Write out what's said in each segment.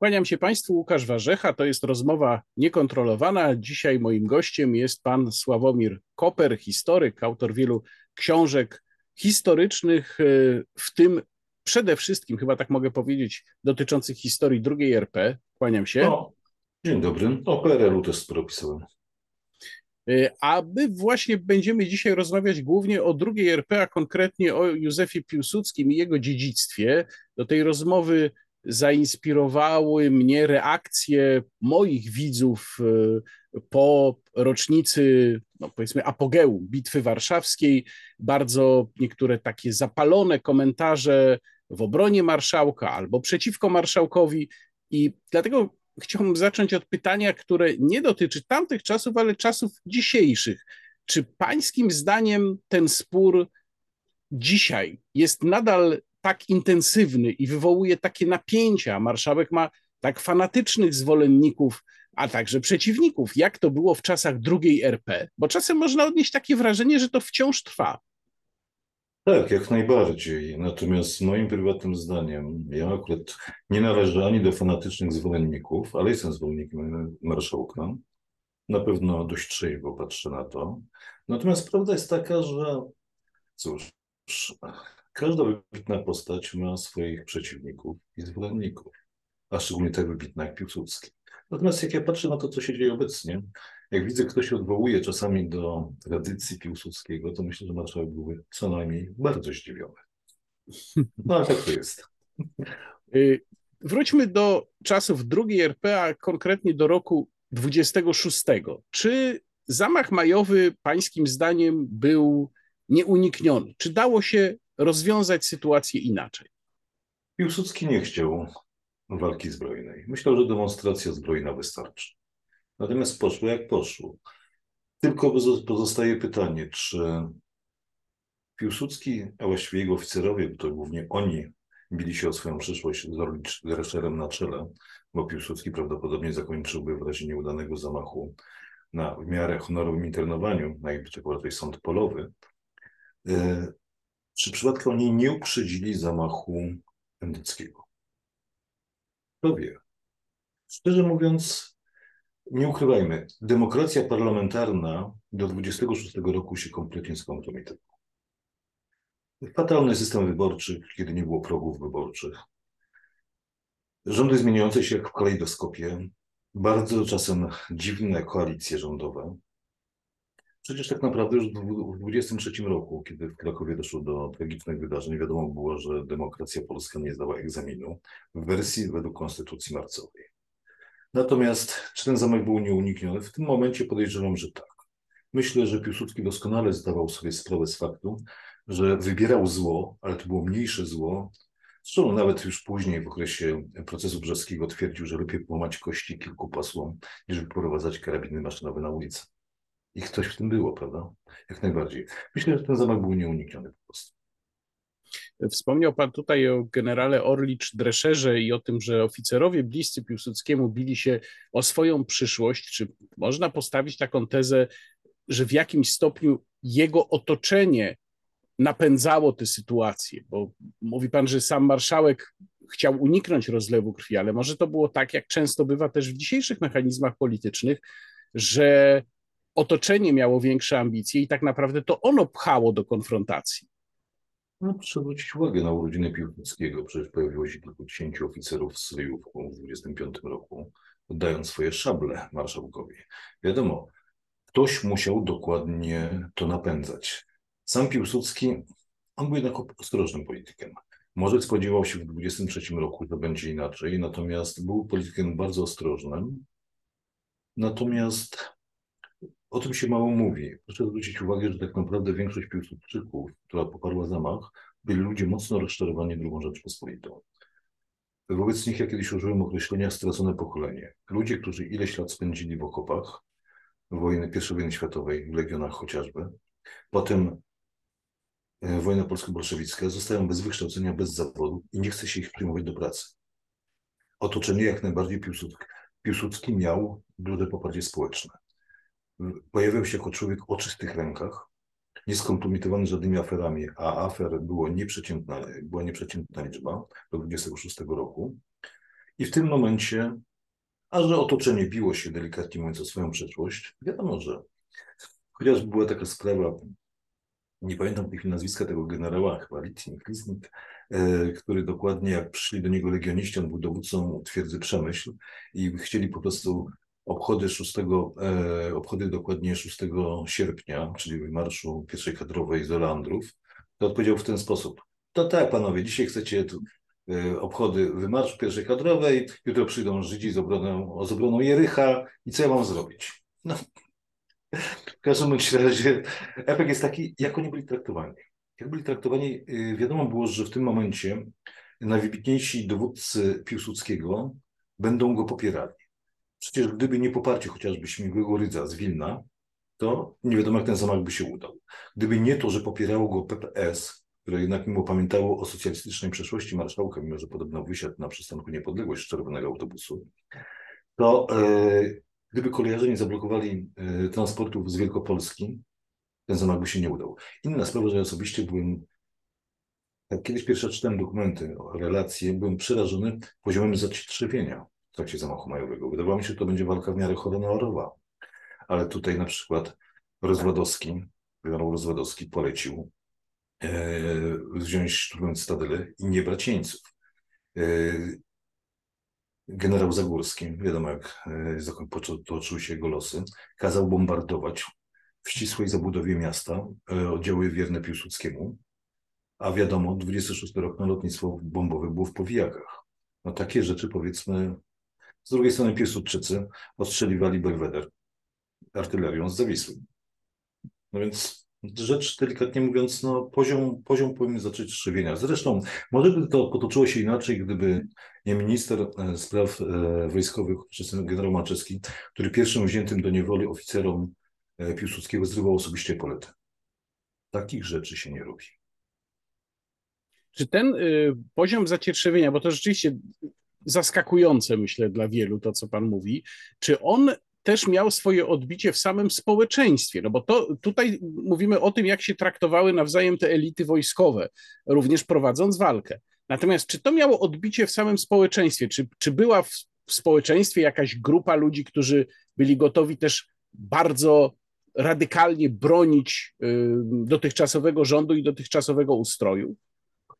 Kłaniam się Państwu, Łukasz Warzecha. To jest rozmowa niekontrolowana. Dzisiaj moim gościem jest pan Sławomir Koper, historyk, autor wielu książek historycznych, e, w tym przede wszystkim, chyba tak mogę powiedzieć, dotyczących historii II RP. Kłaniam się. No, dzień dobry. O PRL-u też sporo pisałem. A my właśnie będziemy dzisiaj rozmawiać głównie o II RP, a konkretnie o Józefie Piłsudskim i jego dziedzictwie. Do tej rozmowy zainspirowały mnie reakcje moich widzów e, po rocznicy, no powiedzmy, apogeum Bitwy Warszawskiej. Bardzo niektóre takie zapalone komentarze w obronie marszałka albo przeciwko marszałkowi. I dlatego chciałbym zacząć od pytania, które nie dotyczy tamtych czasów, ale czasów dzisiejszych. Czy pańskim zdaniem ten spór dzisiaj jest nadal tak intensywny i wywołuje takie napięcia. Marszałek ma tak fanatycznych zwolenników, a także przeciwników, jak to było w czasach drugiej RP, bo czasem można odnieść takie wrażenie, że to wciąż trwa. Tak, jak najbardziej. Natomiast moim prywatnym zdaniem, ja akurat nie należę ani do fanatycznych zwolenników, ale jestem zwolennikiem marszałka. Na pewno dość trzeźwo patrzę na to. Natomiast prawda jest taka, że cóż, Każda wybitna postać ma swoich przeciwników i zwolenników, a szczególnie tak wybitna jak Piłsudski. Natomiast jak ja patrzę na to, co się dzieje obecnie, jak widzę, kto się odwołuje czasami do tradycji Piłsudskiego, to myślę, że marszałek byłby co najmniej bardzo zdziwiony. No ale tak to jest. Y, wróćmy do czasów II RP, a konkretnie do roku 26. Czy zamach majowy pańskim zdaniem był nieunikniony? Czy dało się rozwiązać sytuację inaczej? Piłsudski nie chciał walki zbrojnej. Myślał, że demonstracja zbrojna wystarczy. Natomiast poszło jak poszło. Tylko pozostaje pytanie, czy Piłsudski, a właściwie jego oficerowie, bo to głównie oni bili się o swoją przyszłość z Drescherem na czele, bo Piłsudski prawdopodobnie zakończyłby w razie nieudanego zamachu na w miarę honorowym internowaniu, na przykład sąd polowy, e, czy przypadkiem oni nie uprzedzili zamachu endeckiego? Kto wie? Szczerze mówiąc, nie ukrywajmy, demokracja parlamentarna do 26 roku się kompletnie skompromitowała. Fatalny system wyborczy, kiedy nie było progów wyborczych. Rządy zmieniające się jak w kalejdoskopie, bardzo czasem dziwne koalicje rządowe, Przecież tak naprawdę już w 23 roku, kiedy w Krakowie doszło do tragicznych wydarzeń, wiadomo było, że demokracja polska nie zdała egzaminu w wersji według konstytucji marcowej. Natomiast czy ten zamek był nieunikniony? W tym momencie podejrzewam, że tak. Myślę, że Piłsudski doskonale zdawał sobie sprawę z faktu, że wybierał zło, ale to było mniejsze zło. Zresztą nawet już później w okresie procesu brzeskiego twierdził, że lepiej połamać kości kilku posłom, niż wyprowadzać karabiny maszynowe na ulicę. I coś w tym było, prawda? Jak najbardziej. Myślę, że ten zamach był nieunikniony po prostu. Wspomniał Pan tutaj o generale Orlicz Drescherze i o tym, że oficerowie bliscy Piłsudskiemu bili się o swoją przyszłość. Czy można postawić taką tezę, że w jakimś stopniu jego otoczenie napędzało tę sytuację? Bo mówi Pan, że sam marszałek chciał uniknąć rozlewu krwi, ale może to było tak, jak często bywa też w dzisiejszych mechanizmach politycznych, że otoczenie miało większe ambicje i tak naprawdę to ono pchało do konfrontacji. No, proszę zwrócić uwagę na urodziny Piłsudskiego. Przecież pojawiło się kilkudziesięciu oficerów z Syjówką w 25 roku, oddając swoje szable marszałkowi. Wiadomo, ktoś musiał dokładnie to napędzać. Sam Piłsudski, on był jednak ostrożnym politykiem. Może spodziewał się w 23 roku, że będzie inaczej, natomiast był politykiem bardzo ostrożnym. Natomiast o tym się mało mówi. Proszę zwrócić uwagę, że tak naprawdę większość Piłsudczyków, która poparła zamach, byli ludzie mocno rozczarowani II Rzeczpospolitą. Wobec nich ja kiedyś użyłem określenia stracone pokolenie. Ludzie, którzy ileś lat spędzili w okopach, wojny, I wojny światowej, w legionach chociażby, potem e, wojna polsko-bolszewicka, zostają bez wykształcenia, bez zawodu i nie chce się ich przyjmować do pracy. Otoczenie jak najbardziej Piłsudski, Piłsudski miał duże poparcie społeczne pojawiał się jako człowiek o czystych rękach, nieskompromitowany żadnymi aferami, a afer było nieprzeciętna, była nieprzeciętna liczba do 26 roku. I w tym momencie, a że otoczenie biło się delikatnie mówiąc o swoją przeszłość, wiadomo, że chociaż była taka sprawa, nie pamiętam tych nazwiska tego generała, chyba Litnik, Lisnik, e, który dokładnie jak przyszli do niego legioniści, on był dowódcą twierdzy Przemyśl i chcieli po prostu obchody 6, e, obchody dokładnie 6 sierpnia, czyli marszu pierwszej kadrowej z Olandrów, to odpowiedział w ten sposób. To tak, panowie, dzisiaj chcecie e, obchody wymarszu pierwszej kadrowej, jutro przyjdą Żydzi z obroną, z obroną Jericha i co ja mam zrobić? No, w każdym razie efekt jest taki, jak oni byli traktowani. Jak byli traktowani, y, wiadomo było, że w tym momencie najwybitniejsi dowódcy Piłsudskiego będą go popierali. Przecież gdyby nie poparcie chociażby Śmigłego Rydza z Wilna, to nie wiadomo, jak ten zamach by się udał. Gdyby nie to, że popierało go PPS, które jednak mimo pamiętało o socjalistycznej przeszłości marszałka, mimo że podobno wysiadł na przystanku Niepodległość z czerwonego autobusu, to e, gdyby kolejarze nie zablokowali e, transportów z Wielkopolski, ten zamach by się nie udał. Inna sprawa, że ja osobiście byłem, jak kiedyś pierwsze czytałem dokumenty, relacje, byłem przerażony poziomem zacietrzewienia w trakcie zamachu majowego. Wydawało mi się, że to będzie walka w miarę honorowa. Ale tutaj na przykład Rozwadowski, generał Rozwadowski polecił e, wziąć szturmując Stadyle i nie brać jeńców. E, generał Zagórski, wiadomo jak e, potoczyły się jego losy, kazał bombardować w ścisłej zabudowie miasta oddziały wierne Piłsudskiemu, a wiadomo, 26 rok na lotnictwo bombowe było w powijakach. No takie rzeczy powiedzmy, z drugiej strony Piłsudczycy ostrzeliwali Belweder artylerią z Zawisły. No więc rzecz, delikatnie mówiąc, no, poziom, poziom powinien zacząć strzewienia. Zresztą, może by to potoczyło się inaczej, gdyby nie minister e, spraw e, wojskowych, generał Maczewski, który pierwszym wziętym do niewoli oficerom e, Piłsudskiego zrywał osobiście poletę. Takich rzeczy się nie robi. Czy ten y, poziom zacietrzewienia, bo to rzeczywiście zaskakujące, myślę, dla wielu to, co pan mówi, czy on też miał swoje odbicie w samym społeczeństwie, no bo to tutaj mówimy o tym, jak się traktowały nawzajem te elity wojskowe, również prowadząc walkę. Natomiast czy to miało odbicie w samym społeczeństwie? Czy, czy była w, w społeczeństwie jakaś grupa ludzi, którzy byli gotowi też bardzo radykalnie bronić y, dotychczasowego rządu i dotychczasowego ustroju?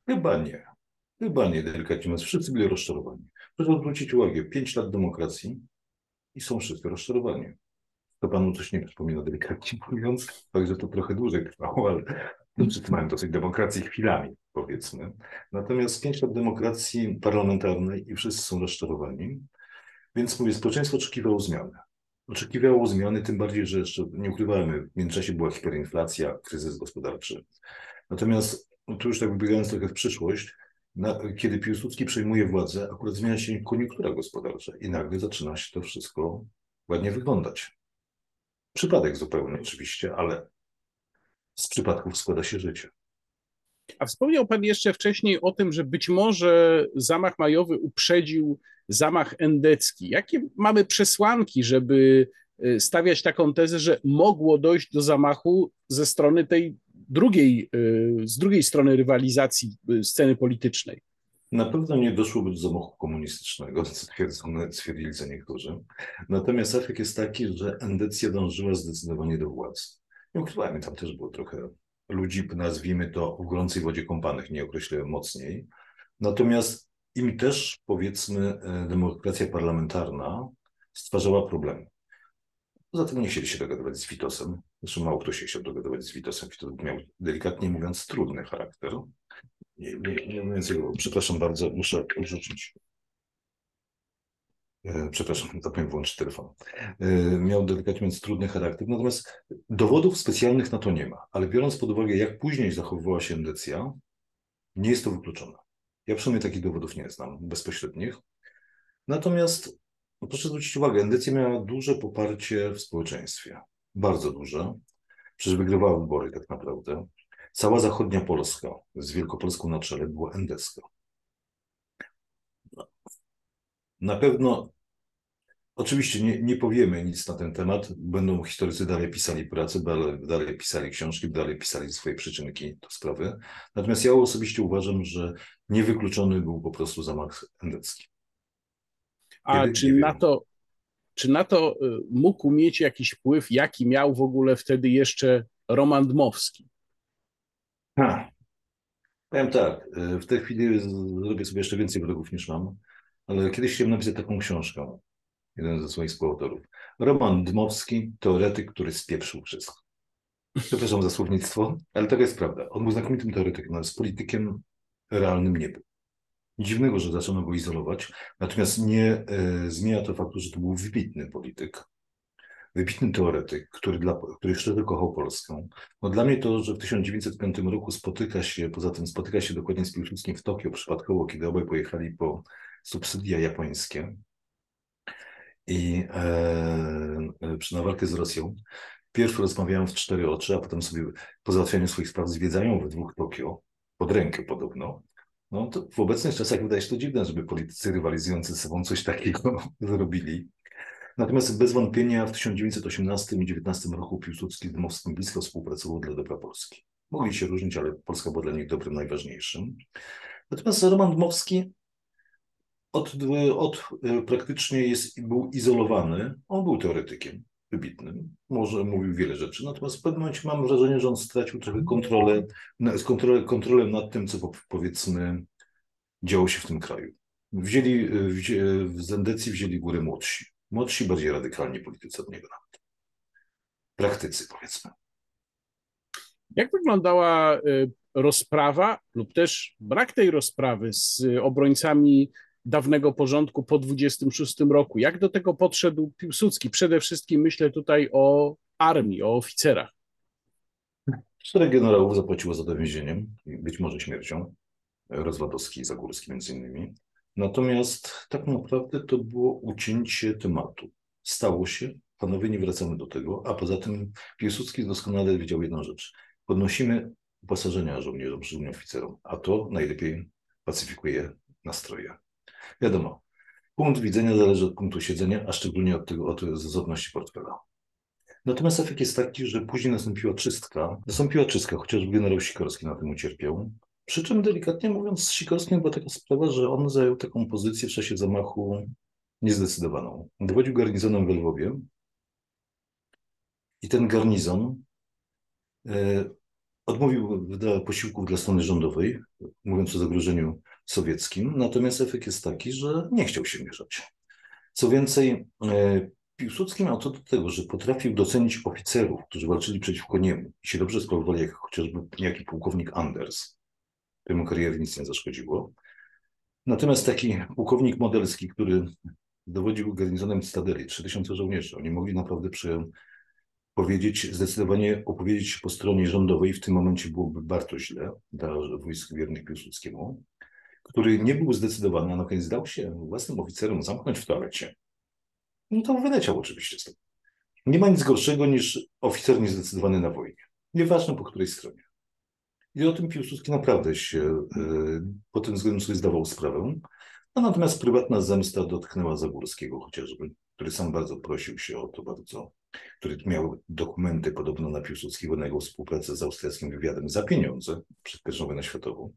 Chyba nie. Chyba nie, delikatnie mówiąc. Wszyscy byli rozczarowani. Proszę zwrócić uwagę, pięć lat demokracji, i są wszyscy rozczarowani. To panu coś nie przypomina delikatnie mówiąc, także to trochę dłużej trwało, ale mają dosyć demokracji chwilami, powiedzmy. Natomiast pięć lat demokracji parlamentarnej i wszyscy są rozczarowani, więc mówię, społeczeństwo oczekiwało zmiany. Oczekiwało zmiany, tym bardziej, że jeszcze nie ukrywamy, w międzyczasie była hiperinflacja, kryzys gospodarczy. Natomiast no tu już tak wybiegając trochę w przyszłość, na, kiedy Piłsudski przejmuje władzę, akurat zmienia się koniunktura gospodarcza i nagle zaczyna się to wszystko ładnie wyglądać. Przypadek zupełnie oczywiście, ale z przypadków składa się życie. A wspomniał Pan jeszcze wcześniej o tym, że być może zamach majowy uprzedził zamach endecki. Jakie mamy przesłanki, żeby y, stawiać taką tezę, że mogło dojść do zamachu ze strony tej drugiej, y, z drugiej strony rywalizacji y, sceny politycznej. Na pewno nie doszłoby do zamachu komunistycznego, stwierdzili za niektórzy. Natomiast efekt jest taki, że endecja dążyła zdecydowanie do władzy. Nie ukrywajmy, tam też było trochę ludzi, nazwijmy to, w gorącej wodzie kąpanych, nie określę mocniej. Natomiast im też, powiedzmy, e, demokracja parlamentarna stwarzała problemy. Poza tym nie chcieli się dogadywać z Witosem. Zresztą mało kto się chciał dogadywać z Witosem. Witos miał, delikatnie mówiąc, trudny charakter. Nie, nie, nie mówiąc jego, przepraszam bardzo, muszę odrzucić. E, przepraszam, zapomniałem włączyć telefon. E, miał delikatnie mówiąc trudny charakter, natomiast dowodów specjalnych na to nie ma. Ale biorąc pod uwagę, jak później zachowywała się endecja, nie jest to wykluczone. Ja przynajmniej takich dowodów nie znam bezpośrednich. Natomiast no proszę zwrócić uwagę, Endecja miała duże poparcie w społeczeństwie. Bardzo duże. Przecież wygrywała wybory tak naprawdę. Cała zachodnia Polska z Wielkopolską na czele była endecka. Na pewno, oczywiście nie, nie powiemy nic na ten temat. Będą historycy dalej pisali pracę, dalej, dalej pisali książki, dalej pisali swoje przyczynki do sprawy. Natomiast ja osobiście uważam, że niewykluczony był po prostu zamach endecki. A Kiedy, czy na to czy na to y, mógł mieć jakiś wpływ, jaki miał w ogóle wtedy jeszcze Roman Dmowski? Ha. Powiem tak, y, w tej chwili zrobię sobie jeszcze więcej wrogów niż mam, ale kiedyś chciałem napisać taką książkę, jeden ze swoich współautorów. Roman Dmowski, teoretyk, który spieprzył wszystko. Przepraszam za słownictwo, ale taka jest prawda. On był znakomitym teoretykiem, ale z politykiem realnym nie był. Dziwnego, że zaczęto go izolować, natomiast nie e, zmienia to faktu, że to był wybitny polityk, wybitny teoretyk, który, dla, który szczerze kochał Polskę. No dla mnie to, że w 1905 roku spotyka się, poza tym spotyka się dokładnie z Piłsudskim w Tokio przypadkowo, kiedy obaj pojechali po subsydia japońskie i e, e, na walkę z Rosją. Pierw rozmawiają w cztery oczy, a potem sobie po załatwianiu swoich spraw zwiedzają we dwóch Tokio, pod rękę podobno. No to w obecnych czasach wydaje się to dziwne, żeby politycy rywalizujący ze sobą coś takiego zrobili. Natomiast bez wątpienia w 1918 i 19 roku Piłsudski z Dmowskim blisko współpracował dla dobra Polski. Mogli się różnić, ale Polska była dla nich dobrym najważniejszym. Natomiast Roman Dmowski od, od e, praktycznie jest, był izolowany. On był teoretykiem wybitnym, może mówił wiele rzeczy, natomiast w pewnym momencie mam wrażenie, że on stracił trochę kontrolę, kontrolę, kontrolę nad tym, co powiedzmy działo się w tym kraju. Wzięli, wzię, w Zendecji wzięli górę młodsi. Młodsi, bardziej radykalni politycy od niego nawet. Praktycy, powiedzmy. Jak wyglądała y, rozprawa lub też brak tej rozprawy z obrońcami dawnego porządku po 26 roku. Jak do tego podszedł Piłsudski? Przede wszystkim myślę tutaj o armii, o oficerach. Czterech generałów zapłaciło za to więzieniem, być może śmiercią. Rozwadowski i Zagórski między innymi. Natomiast tak naprawdę to było ucięcie tematu. Stało się, panowie nie wracamy do tego, a poza tym Piłsudski doskonale wiedział jedną rzecz. Podnosimy uposażenia żołnierzom, szczególnie oficerom, a to najlepiej pacyfikuje nastroje. Wiadomo, punkt widzenia zależy od punktu siedzenia, a szczególnie od, tego, od zasobności portfela. Natomiast efekt jest taki, że później nastąpiła czystka. Nastąpiła czystka, chociażby generał Sikorski na tym ucierpiał. Przy czym delikatnie mówiąc, z Sikorskim była taka sprawa, że on zajął taką pozycję w czasie zamachu niezdecydowaną. Dowodził garnizonem w Lwowie i ten garnizon e, odmówił posiłków dla strony rządowej, mówiąc o zagrożeniu sowieckim, natomiast efekt jest taki, że nie chciał się mierzać. Co więcej, e, Piłsudski miał to do tego, że potrafił docenić oficerów, którzy walczyli przeciwko niemu i się dobrze sprawowali, jak chociażby niejaki pułkownik Anders, któremu kariery nic nie zaszkodziło. Natomiast taki pułkownik modelski, który dowodził garnizonem Stadeli, 3000 żołnierzy, oni mogli naprawdę przy, powiedzieć, zdecydowanie opowiedzieć po stronie rządowej, w tym momencie byłoby bardzo źle dla wojsk wiernych Piłsudskiemu który nie był zdecydowany, a na koniec dał się własnym oficerom zamknąć w toalecie, no to wyleciał oczywiście z tego. Nie ma nic gorszego niż oficer niezdecydowany na wojnie. Nieważne po której stronie. I o tym Piłsudski naprawdę się y, pod tym względem sobie zdawał sprawę. A natomiast prywatna zemsta dotknęła Zagórskiego chociażby, który sam bardzo prosił się o to bardzo, który miał dokumenty podobno na Piłsudskiego na jego współpracę z austriackim wywiadem za pieniądze przed I wojną światową.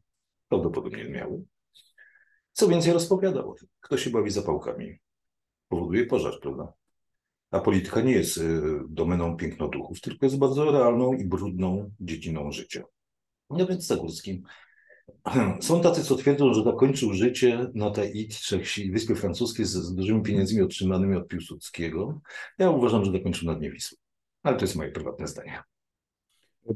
Prawdopodobnie miał. Co więcej rozpowiadał, kto się bawi zapałkami, powoduje pożar, prawda? A polityka nie jest y, domeną pięknoduchów, tylko jest bardzo realną i brudną dziedziną życia. No więc Zagórski. Są tacy, co twierdzą, że zakończył życie na Tahiti, Wyspie Francuskiej z, z dużymi pieniędzmi otrzymanymi od Piłsudskiego. Ja uważam, że zakończył na dnie Wisły. Ale to jest moje prywatne zdanie.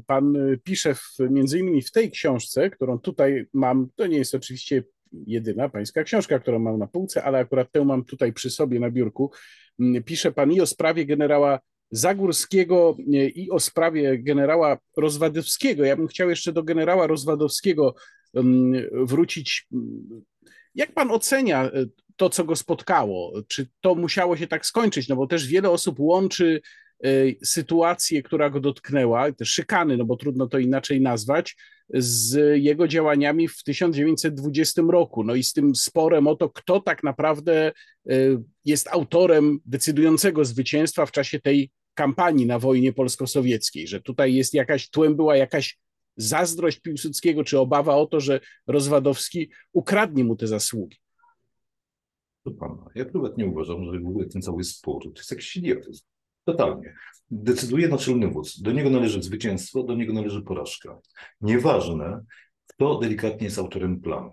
Pan y, pisze w, między innymi w tej książce, którą tutaj mam, to nie jest oczywiście jedyna pańska książka, którą mam na półce, ale akurat tę mam tutaj przy sobie na biurku. Mm, pisze pan i o sprawie generała Zagórskiego i o sprawie generała Rozwadowskiego. Ja bym chciał jeszcze do generała Rozwadowskiego mm, wrócić. Jak pan ocenia e, to, co go spotkało? Czy to musiało się tak skończyć? No bo też wiele osób łączy sytuację, która go dotknęła, te szykany, no bo trudno to inaczej nazwać, z jego działaniami w 1920 roku. No i z tym sporem o to, kto tak naprawdę e, jest autorem decydującego zwycięstwa w czasie tej kampanii na wojnie polsko-sowieckiej, że tutaj jest jakaś, tłem była jakaś zazdrość Piłsudskiego, czy obawa o to, że Rozwadowski ukradnie mu te zasługi. Pana. Ja prywatnie uważam, że w ogóle ten cały spór to jest jakiś idiotyzm. Totalnie. Decyduje naczelny wódz. Do niego należy zwycięstwo, do niego należy porażka. Nieważne, kto delikatnie jest autorem planu.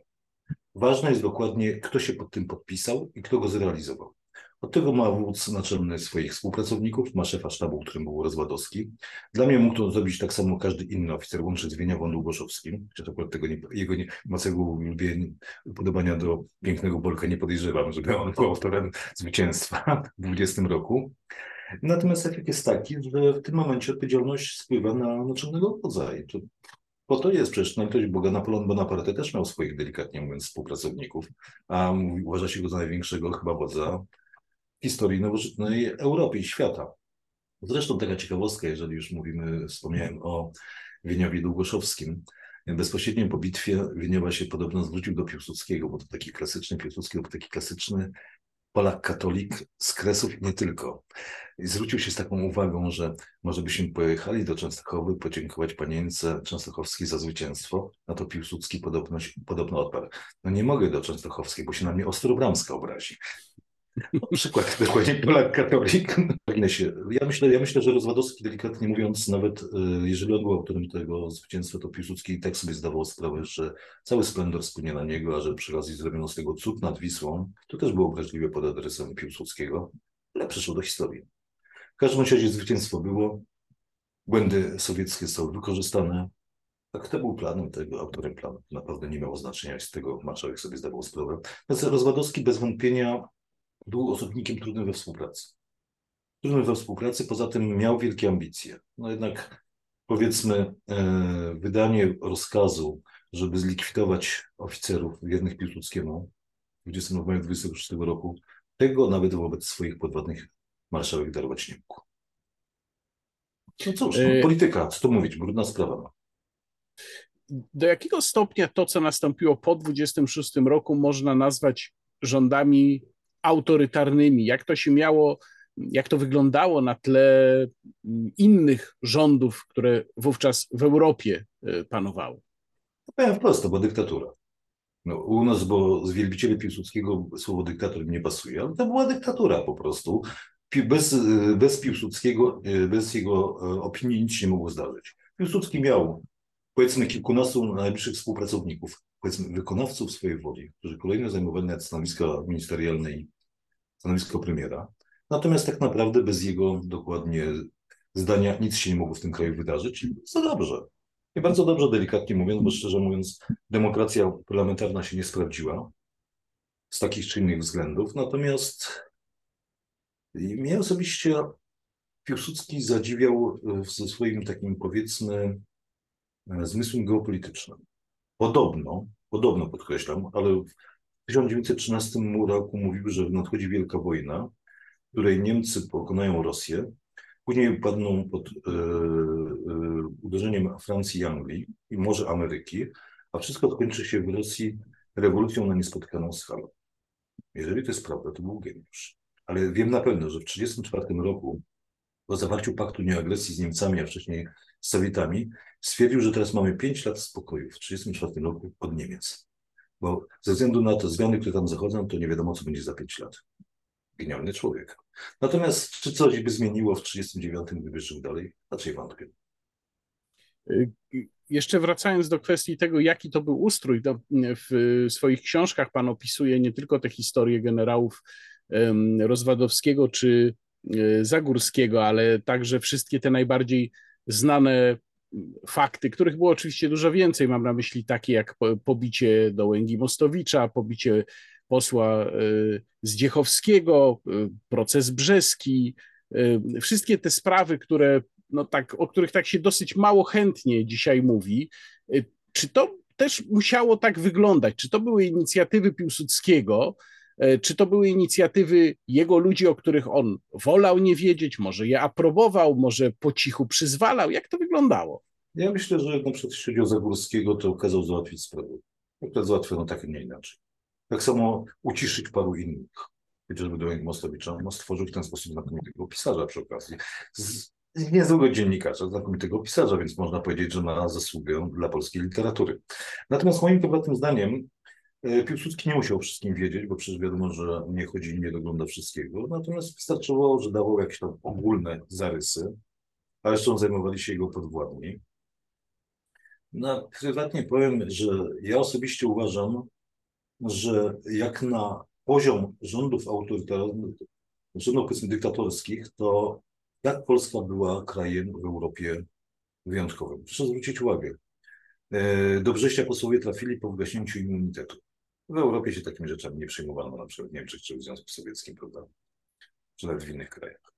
Ważne jest dokładnie, kto się pod tym podpisał i kto go zrealizował. Od tego ma wódz naczelny swoich współpracowników, ma szefa sztabu, którym był Rozwadowski. Dla mnie mógł to zrobić tak samo każdy inny oficer, łącznie z Wieniawą Długoszowskim, chociaż akurat tego nie, jego nie, mocnego podobania do pięknego Bolka nie podejrzewam, żeby on był autorem zwycięstwa w 20 roku. Natomiast efekt jest taki, że w tym momencie odpowiedzialność spływa na naczelnego wodza i to po to jest przecież na litość Boga Napoleon Bonaparte też miał swoich, delikatnie mówiąc, współpracowników, a uważa się go za największego chyba wodza historii nowożytnej Europy i świata. Zresztą taka ciekawostka, jeżeli już mówimy, wspomniałem o Wieniowie Długoszowskim. Bezpośrednio po bitwie Wieniowa się podobno zwrócił do Piłsudskiego, bo to taki klasyczny, Piłsudski to taki klasyczny Polak katolik z Kresów i nie tylko. I zwrócił się z taką uwagą, że może byśmy pojechali do Częstochowy podziękować panience Częstochowskiej za zwycięstwo. Na to Piłsudski podobno, podobno odparł. No nie mogę do Częstochowskiej, bo się na mnie Ostrobramska obrazi. Przykład dokładnie Polak katolik. Ja myślę, ja myślę, że Rozwadowski, delikatnie mówiąc, nawet y, jeżeli on był autorem tego zwycięstwa, to Piłsudski i tak sobie zdawał sprawę, że cały splendor spłynie na niego, a że przy okazji zrobiono z tego cud nad Wisłą, to też było obraźliwe pod adresem Piłsudskiego, ale przeszło do historii. W każdym razie zwycięstwo było, błędy sowieckie są wykorzystane, tak, kto był planem tego, autorem planu? Naprawdę nie miało znaczenia, z tego marszałek sobie zdawał sprawę. Natomiast Rozwadowski bez wątpienia był osobnikiem trudnym we współpracy. Trudnym we współpracy, poza tym miał wielkie ambicje. No jednak powiedzmy e, wydanie rozkazu, żeby zlikwidować oficerów wiernych Piłsudskiemu w 20 maja 26 roku, tego nawet wobec swoich podwładnych marszałek darować nie mógł. No cóż, no, e, polityka, co tu mówić, brudna sprawa. Do jakiego stopnia to, co nastąpiło po 26 roku, można nazwać rządami autorytarnymi, jak to się miało, jak to wyglądało na tle innych rządów, które wówczas w Europie e, panowały? Powiem wprost, to była dyktatura. No, u nas, bo z wielbicieli Piłsudskiego słowo dyktator nie pasuje, ale to była dyktatura po prostu. Bez, e, bez Piłsudskiego, e, bez jego opinii nic nie mogło zdarzyć. Piłsudski miał powiedzmy kilkunastu najbliższych współpracowników, powiedzmy wykonawców swojej woli, którzy kolejno zajmowali nawet stanowiska ministerialne i stanowisko premiera. Natomiast tak naprawdę bez jego dokładnie zdania nic się nie mogło w tym kraju wydarzyć. Co dobrze. I bardzo dobrze, delikatnie mówiąc, bo szczerze mówiąc, demokracja parlamentarna się nie sprawdziła z takich czy innych względów. Natomiast mnie osobiście Piłsudski zadziwiał ze swoim takim, powiedzmy, zmysłem geopolitycznym. Podobno, podobno podkreślam, ale w 1913 roku mówił, że nadchodzi wielka wojna, w której Niemcy pokonają Rosję, później upadną pod e, e, uderzeniem Francji i Anglii i może Ameryki, a wszystko skończy się w Rosji rewolucją na niespotkaną skalę. Jeżeli to jest prawda, to był geniusz. Ale wiem na pewno, że w 1934 roku po zawarciu paktu nieagresji z Niemcami, a wcześniej z Sowietami, stwierdził, że teraz mamy 5 lat spokoju w 1934 roku od Niemiec. Bo ze względu na te zmiany, które tam zachodzą, to nie wiadomo, co będzie za pięć lat. Genialny człowiek. Natomiast czy coś by zmieniło w 1939, gdyby żył dalej? Raczej wątpię. Y, jeszcze wracając do kwestii tego, jaki to był ustrój, to w swoich książkach pan opisuje nie tylko te historie generałów Rozwadowskiego czy y, Zagórskiego, ale także wszystkie te najbardziej znane fakty, których było oczywiście dużo więcej. Mam na myśli takie jak pobicie Dołęgi Mostowicza, pobicie posła y, Zdziechowskiego, y, proces brzeski, y, wszystkie te sprawy, które, no tak, o których tak się dosyć mało chętnie dzisiaj mówi. Czy to też musiało tak wyglądać? Czy to były inicjatywy Piłsudskiego? Czy to były inicjatywy jego ludzi, o których on wolał nie wiedzieć, może je aprobował, może po cichu przyzwalał? Jak to wyglądało? Ja myślę, że na przykład o Zagórskiego, to kazał załatwić sprawę. Akurat załatwiono tak, nie inaczej. Tak samo uciszyć paru innych. Chociażby do Mostowicza. On stworzył w ten sposób znakomitego pisarza przy okazji. Z, niezłego dziennikarza, znakomitego pisarza, więc można powiedzieć, że ma zasługę dla polskiej literatury. Natomiast moim prywatnym zdaniem E, Piłsudski nie musiał wszystkim wiedzieć, bo przecież wiadomo, że nie chodzi i nie dogląda wszystkiego. Natomiast wystarczyło, że dawał jakieś tam ogólne zarysy, a zresztą zajmowali się jego podwładni. No, prywatnie powiem, że ja osobiście uważam, że jak na poziom rządów autorytarnych, rządów powiedzmy dyktatorskich, to jak Polska była krajem w Europie wyjątkowym. Proszę zwrócić uwagę. E, do Brześcia posłowie trafili po wygaśnięciu immunitetu. W Europie się takimi rzeczami nie przejmowano, na przykład w Niemczech czy w Związku Sowieckim, prawda? Czy nawet w innych krajach.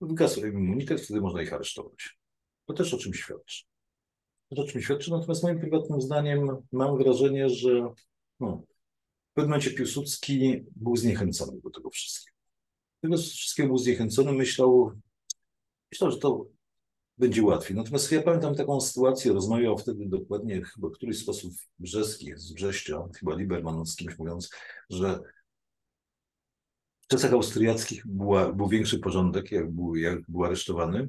Wygasł immunitet, wtedy można ich aresztować. To też o czym świadczy. To o czym świadczy, natomiast moim prywatnym zdaniem mam wrażenie, że no, w pewnym momencie Piłsudski był zniechęcony do tego wszystkiego. Tego wszystkiego był zniechęcony, myślał, myślał, że to będzie łatwiej. Natomiast ja pamiętam taką sytuację, rozmawiał wtedy dokładnie chyba któryś z posłów brzeskich z Brześcia, chyba Liberman z kimś mówiąc, że w czasach austriackich była, był większy porządek, jak był, jak był aresztowany.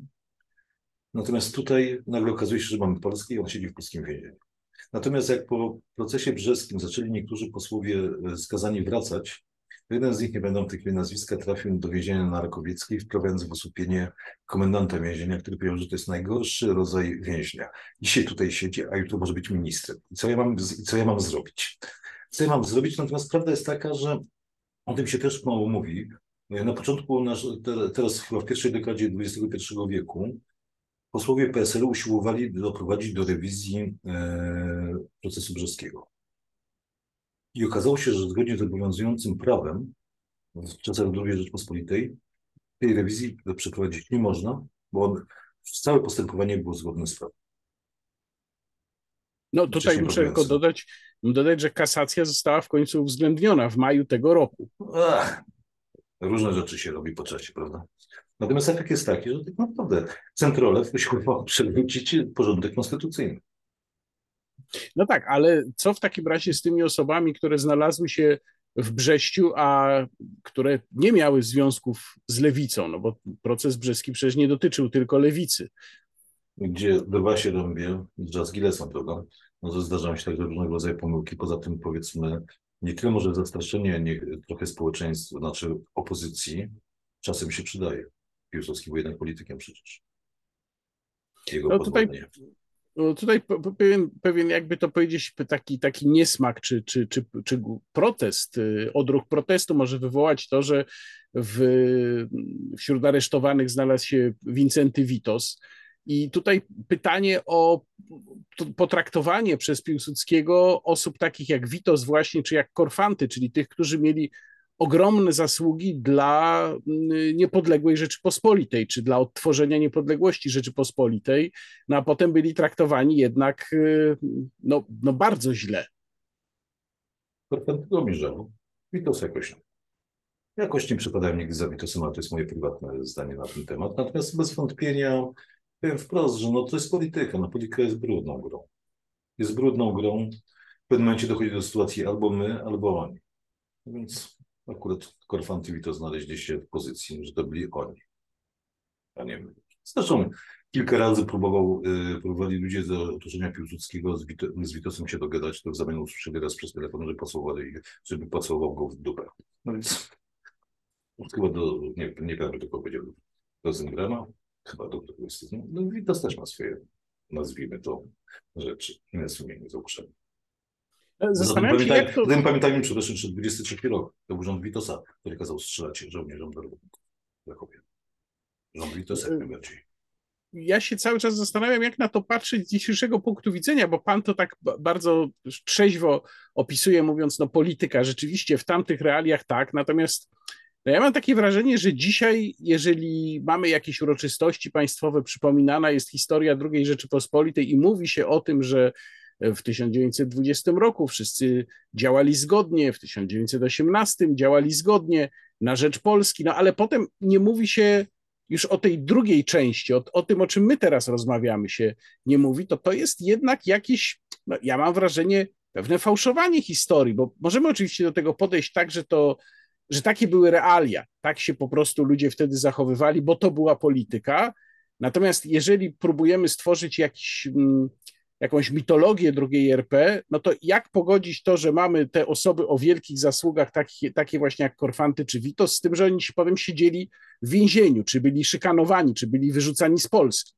Natomiast tutaj nagle okazuje się, że mamy Polskę i on siedzi w polskim więzieniu. Natomiast jak po procesie brzeskim zaczęli niektórzy posłowie e, skazani wracać, Jeden z nich, nie będą tych nazwiska, trafił do więzienia na Rakowieckiej, wprawiając w osłupienie komendanta więzienia, który powiedział, że to jest najgorszy rodzaj więźnia. Dzisiaj tutaj siedzi, a jutro może być ministrem. I co ja mam, co ja mam zrobić? Co ja mam zrobić? Natomiast prawda jest taka, że o tym się też mało mówi. Na początku, nasz, teraz chyba w pierwszej dekadzie XXI wieku, posłowie PSL usiłowali doprowadzić do rewizji e, procesu brzeskiego. I okazało się, że zgodnie z obowiązującym prawem w czasach II Rzeczpospolitej tej rewizji przeprowadzić nie można, bo całe postępowanie było zgodne z prawem. No tutaj muszę tylko dodać, dodać, że kasacja została w końcu uwzględniona w maju tego roku. Ach, różne rzeczy się robi po czasie, prawda? Natomiast efekt jest taki, że tak naprawdę centrole usiłował przywrócić porządek konstytucyjny. No tak, ale co w takim razie z tymi osobami, które znalazły się w Brześciu, a które nie miały związków z lewicą, no bo proces brzeski przecież nie dotyczył tylko lewicy. Gdzie bywa się rąbie jazz Gillesem, prawda? No to zdarzają się także różnego rodzaju pomyłki. Poza tym powiedzmy, nie tyle może zastraszenie nie, trochę społeczeństwa, znaczy opozycji, czasem się przydaje. Piłsudski był jednak politykiem przecież. Jego no tutaj, no tutaj pewien, pewien, jakby to powiedzieć, taki, taki niesmak czy, czy, czy, czy protest, y, odruch protestu może wywołać to, że w, wśród aresztowanych znalazł się Wincenty Witos. I tutaj pytanie o potraktowanie przez Piłsudskiego osób takich jak Witos właśnie, czy jak Korfanty, czyli tych, którzy mieli ogromne zasługi dla mm, niepodległej Rzeczypospolitej, czy dla odtworzenia niepodległości Rzeczypospolitej, no a potem byli traktowani jednak y, no, no bardzo źle. Tego mi żal. Witos jakoś Jakoś nie przypadałem nigdy za Witosem, ale to jest moje prywatne zdanie na ten temat. Natomiast bez wątpienia powiem wprost, że no to jest polityka. No polityka jest brudną grą. Jest brudną grą. W pewnym momencie dochodzi do sytuacji albo my, albo oni. Więc Akurat Korfantywi to znaleźli się w pozycji, że to byli oni, a nie my. Zresztą kilka razy próbował, y, próbowali ludzie z otoczenia Piłsudskiego z, z Witosem się dogadać, to w zamian usłyszeli raz przez telefon, że pocałowali, żeby pocałował go w dupę. No więc chyba do, nie, nie pamiętam, kto powiedział, do Zengrama, chyba do któregoś z No Witos też ma swoje, nazwijmy to, rzeczy, nie sumienie za uszami. Zastanawiam się, jak to... Zatem pamiętajmy przede wszystkim, że 23 rok to był rząd Witosa, który kazał strzelać żołnierzom do Krakowie. Rząd Witosa jak najbardziej. Ja się cały czas zastanawiam, jak na to patrzeć z dzisiejszego punktu widzenia, bo pan to tak bardzo trzeźwo opisuje, mówiąc, no polityka, rzeczywiście w tamtych realiach tak, natomiast no ja mam takie wrażenie, że dzisiaj, jeżeli mamy jakieś uroczystości państwowe, przypominana jest historia II Rzeczypospolitej i mówi się o tym, że w 1920 roku wszyscy działali zgodnie, w 1918 działali zgodnie na rzecz Polski, no ale potem nie mówi się już o tej drugiej części, o, o tym, o czym my teraz rozmawiamy, się nie mówi, to to jest jednak jakieś, no, ja mam wrażenie, pewne fałszowanie historii, bo możemy oczywiście do tego podejść tak, że to, że takie były realia, tak się po prostu ludzie wtedy zachowywali, bo to była polityka. Natomiast jeżeli próbujemy stworzyć jakiś mm, jakąś mitologię drugiej RP, no to jak pogodzić to, że mamy te osoby o wielkich zasługach, takie, takie właśnie jak Korfanty czy Witos, z tym, że oni, powiem, siedzieli w więzieniu, czy byli szykanowani, czy byli wyrzucani z Polski?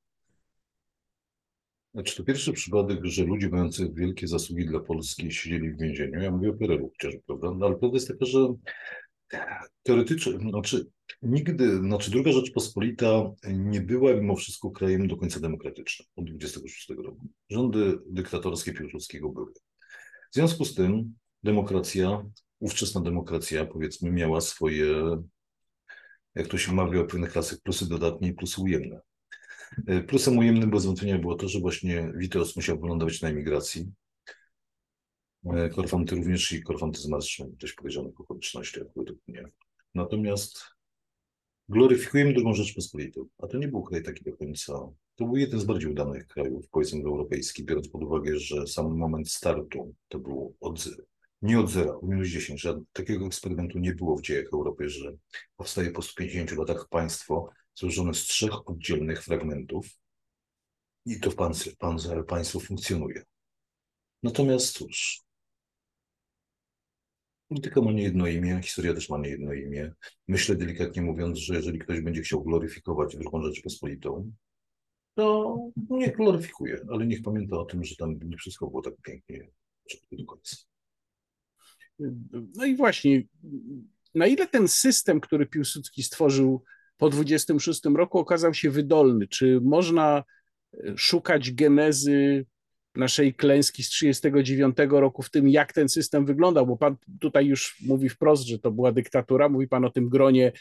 Znaczy, to pierwszy przypadek, że ludzie mający wielkie zasługi dla Polski siedzieli w więzieniu. Ja mówię o PRL-u chociażby, prawda? No, ale prawda jest taka, że teoretycznie, znaczy nigdy, znaczy druga Rzeczpospolita nie była mimo wszystko krajem do końca demokratycznym od 26 roku. Rządy dyktatorskie Piłsudskiego były. W związku z tym demokracja, ówczesna demokracja powiedzmy miała swoje, jak to się mawia o pewnych klasach, plusy dodatnie i plusy ujemne. Plusem ujemnym bez wątpienia było to, że właśnie Witos musiał wylądować na emigracji. Korfanty również i korfanty z marszem, dość podejrzanych okolicznościach według mnie. Natomiast gloryfikujemy drugą Rzeczpospolitą, a to nie był kraj taki do końca. To był jeden z bardziej udanych krajów, powiedzmy europejskich, biorąc pod uwagę, że sam moment startu to był od, nie od zera, minus 10, że takiego eksperymentu nie było w dziejach Europy, że powstaje po 150 latach państwo złożone z trzech oddzielnych fragmentów i to w państwie, państwo funkcjonuje. Natomiast cóż, polityka ma nie jedno imię, historia też ma nie jedno imię. Myślę delikatnie mówiąc, że jeżeli ktoś będzie chciał gloryfikować drugą Rzeczpospolitą, to niech gloryfikuje, ale niech pamięta o tym, że tam nie wszystko było tak pięknie do końca. No i właśnie, na ile ten system, który Piłsudski stworzył po 26 roku okazał się wydolny. Czy można szukać genezy naszej klęski z 39 roku w tym, jak ten system wyglądał, bo pan tutaj już mówi wprost, że to była dyktatura, mówi pan o tym gronie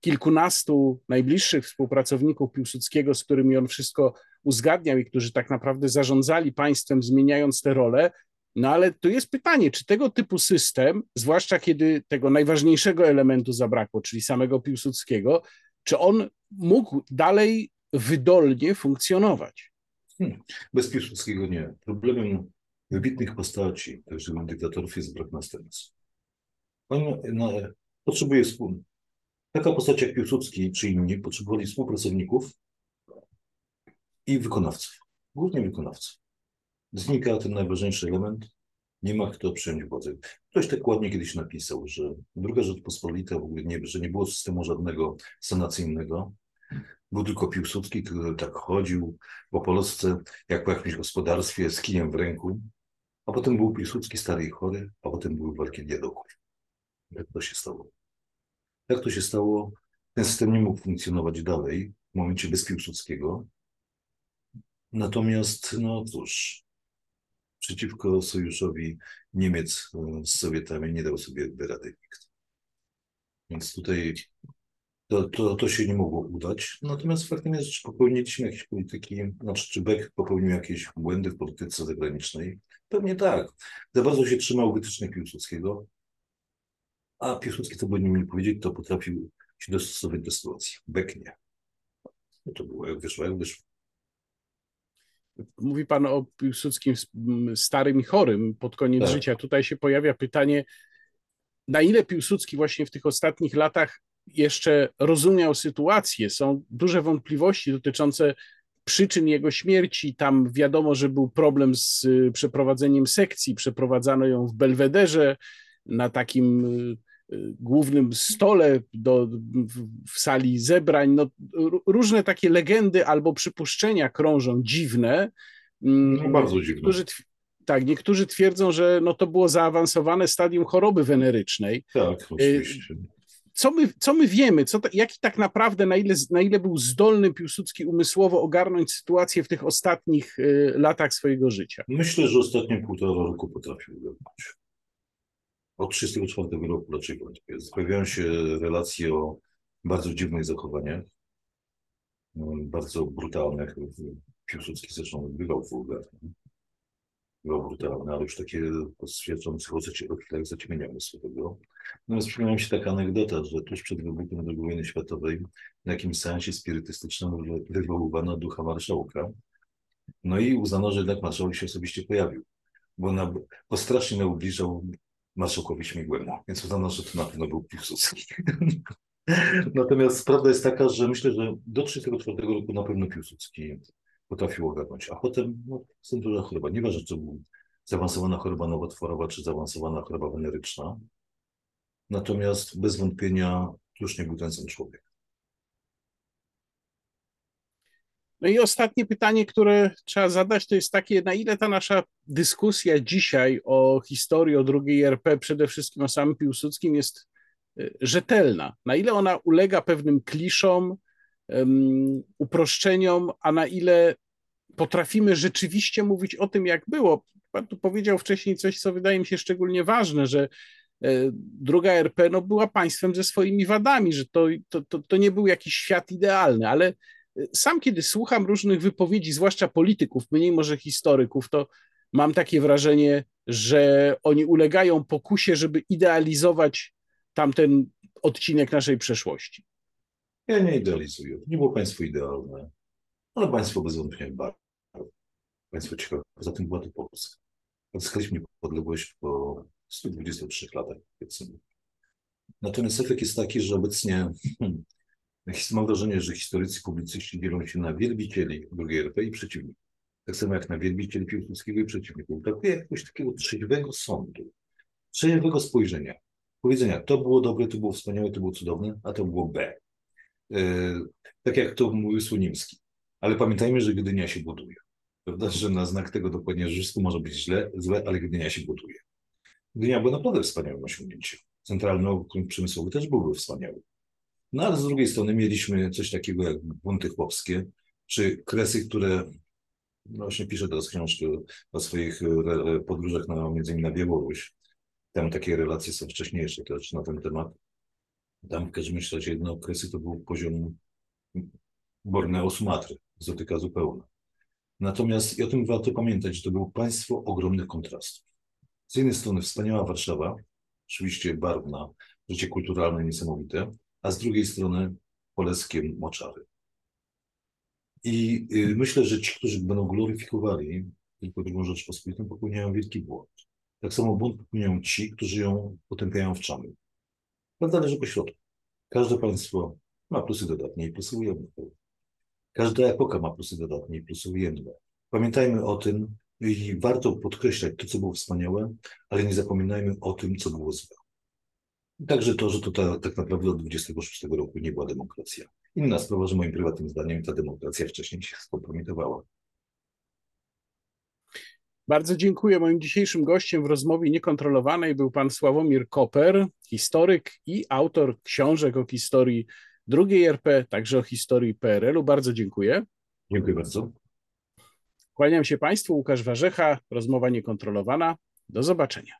kilkunastu najbliższych współpracowników Piłsudskiego, z którymi on wszystko uzgadniał i którzy tak naprawdę zarządzali państwem, zmieniając te role. No ale tu jest pytanie, czy tego typu system, zwłaszcza kiedy tego najważniejszego elementu zabrakło, czyli samego Piłsudskiego, czy on mógł dalej wydolnie funkcjonować? Hmm. Bez Piłsudskiego nie. Problemem wybitnych postaci, także dyktatorów, jest brak następcy. On no, potrzebuje wspólnych. Taka postać jak Piłsudski czy inni potrzebowali współpracowników i wykonawców, głównie wykonawców. Znika ten najważniejszy element, nie ma kto przejąć władzę. Ktoś tak ładnie kiedyś napisał, że druga Rzeczpospolita w ogóle nie, że nie było systemu żadnego sanacyjnego. Był tylko Piłsudski, który tak chodził po Polsce, jak po jakimś gospodarstwie z kijem w ręku. A potem był Piłsudski stary i chory, a potem były walki diadoków. Jak to się stało? Jak to się stało? Ten system nie mógł funkcjonować dalej w momencie bez Piłsudskiego. Natomiast, no cóż, przeciwko sojuszowi Niemiec e, z Sowietami nie dał sobie rady nikt. Więc tutaj to, to, to się nie mogło udać. Natomiast faktem jest, że popełniliśmy jakieś polityki, znaczy czy Beck popełnił jakieś błędy w polityce zagranicznej? Pewnie tak. Za bardzo się trzymał wytycznych Piłsudskiego, a Piłsudski, co by nie powiedzieć, to potrafił się dostosować do sytuacji. Beck nie. No to było jak wyszło, jak wyszło. Mówi Pan o Piłsudskim starym i chorym pod koniec tak. życia. Tutaj się pojawia pytanie, na ile Piłsudski właśnie w tych ostatnich latach jeszcze rozumiał sytuację. Są duże wątpliwości dotyczące przyczyn jego śmierci. Tam wiadomo, że był problem z y, przeprowadzeniem sekcji. Przeprowadzano ją w Belwederze na takim y, głównym stole do, w sali zebrań. No, różne takie legendy albo przypuszczenia krążą dziwne. Mm, no, bardzo dziwne. Niektórzy, tak, niektórzy twierdzą, że no, to było zaawansowane stadium choroby wenerycznej. Tak, y, oczywiście. Co my, co my wiemy? Co to, jaki tak naprawdę, na ile, na ile był zdolny Piłsudski umysłowo ogarnąć sytuację w tych ostatnich y, latach swojego życia? Myślę, że ostatnie półtora roku potrafił ogarnąć od 1934 roku raczej pojawiają się relacje o bardzo dziwnych zachowaniach, no, bardzo brutalnych. Piłsudski zresztą bywał wulgarny, bywał brutalny, ale już takie świadczące o chwilach zaćmienia umysłowego. Natomiast przypomniała mi się taka anegdota, że tuż przed wybuchem II wojny światowej na jakimś seansie spirytystycznym wywoływano ducha marszałka. No i uznano, że jednak marszałek się osobiście pojawił, bo, na, bo strasznie naubliżał marszałkowi Śmigłemu, więc uznano, że to na pewno był Piłsudski. Natomiast prawda jest taka, że myślę, że do 1934 roku na pewno Piłsudski potrafił ogarnąć. A potem no, duża choroba. Nieważne, czy zaawansowana choroba nowotworowa, czy zaawansowana choroba weneryczna. Natomiast bez wątpienia już nie był ten sam człowiek. No i ostatnie pytanie, które trzeba zadać, to jest takie, na ile ta nasza dyskusja dzisiaj o historii, o drugiej RP, przede wszystkim o samym Piłsudskim jest y, rzetelna, na ile ona ulega pewnym kliszom, uproszczeniom, a na ile potrafimy rzeczywiście mówić o tym, jak było. Pan tu powiedział wcześniej coś, co wydaje mi się szczególnie ważne, że e, druga RP no, była państwem ze swoimi wadami, że to, to, to, to nie był jakiś świat idealny, ale sam kiedy słucham różnych wypowiedzi, zwłaszcza polityków, mniej może historyków, to mam takie wrażenie, że oni ulegają pokusie, żeby idealizować tamten odcinek naszej przeszłości. Ja nie idealizuję. Nie było państwo idealne, ale państwo bez wątpienia bardzo. Państwo ciekawe. Poza tym była to Polska. Odzyskaliśmy niepodległość po 123 latach. Natomiast efekt jest taki, że obecnie hmm, Mam wrażenie, że historycy, publicyści dzielą się na wielbicieli II RP i przeciwników. Tak samo jak na wielbicieli Piłsudskiego i przeciwników. Brakuje jakiegoś takiego trzeźwego sądu, trzeźwego spojrzenia. Powiedzenia, to było dobre, to było wspaniałe, to było cudowne, a to było B. E, tak jak to mówił Słonimski. Ale pamiętajmy, że Gdynia się buduje. Prawda, że na znak tego dokładnie, że wszystko może być źle, złe, ale Gdynia się buduje. Gdynia była naprawdę wspaniałym osiągnięciem. Centralny okręg przemysłowy też byłby wspaniały. No ale z drugiej strony mieliśmy coś takiego jak bunty chłopskie, czy kresy, które no właśnie piszę teraz książkę o swoich e, podróżach na, między innymi na Białoruś. Tam takie relacje są wcześniejsze też na ten temat. Tam w razie jedne okresy to był poziom Borneo Sumatry, zotyka zupełna. Natomiast i o tym warto pamiętać, że to było państwo ogromnych kontrastów. Z jednej strony wspaniała Warszawa, oczywiście barwna, życie kulturalne niesamowite, a z drugiej strony Polskiem Moczary. I y, myślę, że ci, którzy będą gloryfikowali tylko drugą Rzeczpospolitą, popełniają wielki błąd. Tak samo błąd popełniają ci, którzy ją potępiają w czamy. Prawda leży po środku. Każde państwo ma plusy dodatnie i plusy ujemne. Każda epoka ma plusy dodatnie i plusy ujemne. Pamiętajmy o tym i warto podkreślać to, co było wspaniałe, ale nie zapominajmy o tym, co było złe. Także to, że to ta, tak naprawdę od 26 roku nie była demokracja. Inna sprawa, że moim prywatnym zdaniem ta demokracja wcześniej się skompromitowała. Bardzo dziękuję. Moim dzisiejszym gościem w rozmowie niekontrolowanej był pan Sławomir Koper, historyk i autor książek o historii II RP, także o historii PRL-u. Bardzo dziękuję. Dziękuję bardzo. Kłaniam się Państwu. Łukasz Warzecha, rozmowa niekontrolowana. Do zobaczenia.